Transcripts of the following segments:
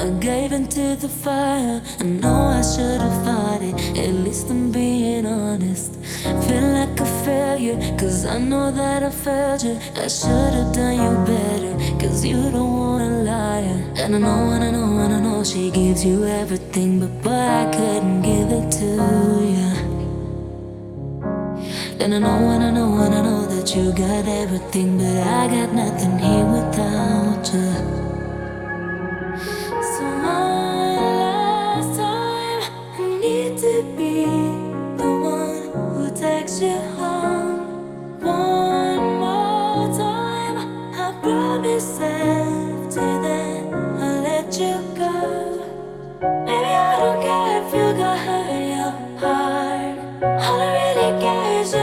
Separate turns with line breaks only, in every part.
I gave into the fire. I know I should have fought it. At least I'm being honest. Feel like a failure, cause I know that I failed you. I should have done you better, cause you don't want a liar. And I know, and I know, and I know she gives you everything, but boy, I couldn't give it to you. And I know, and I know, and I know that you got everything, but I got nothing here without you. Maybe I don't care if you got hurt your heart. All I really care is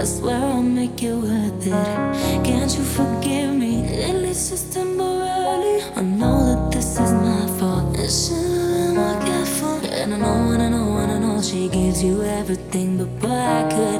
I swear I'll make it worth it. Can't you forgive me? At least just temporarily. I know that this is my fault. I should have been more careful. And I know, and I know, and I know she gives you everything, but boy, I couldn't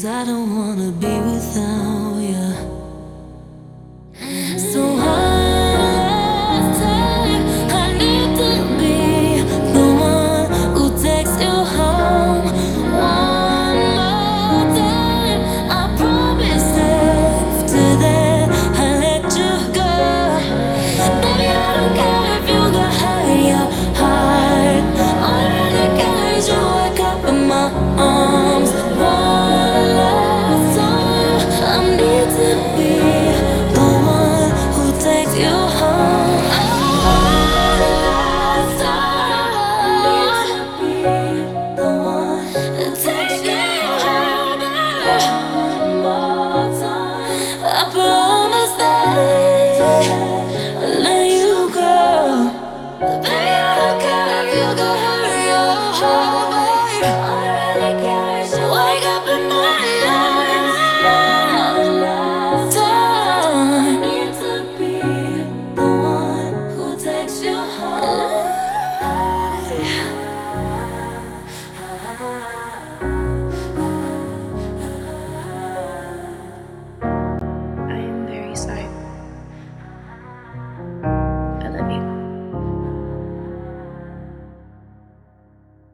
Cause I don't wanna be without you. I need to be I am very sorry.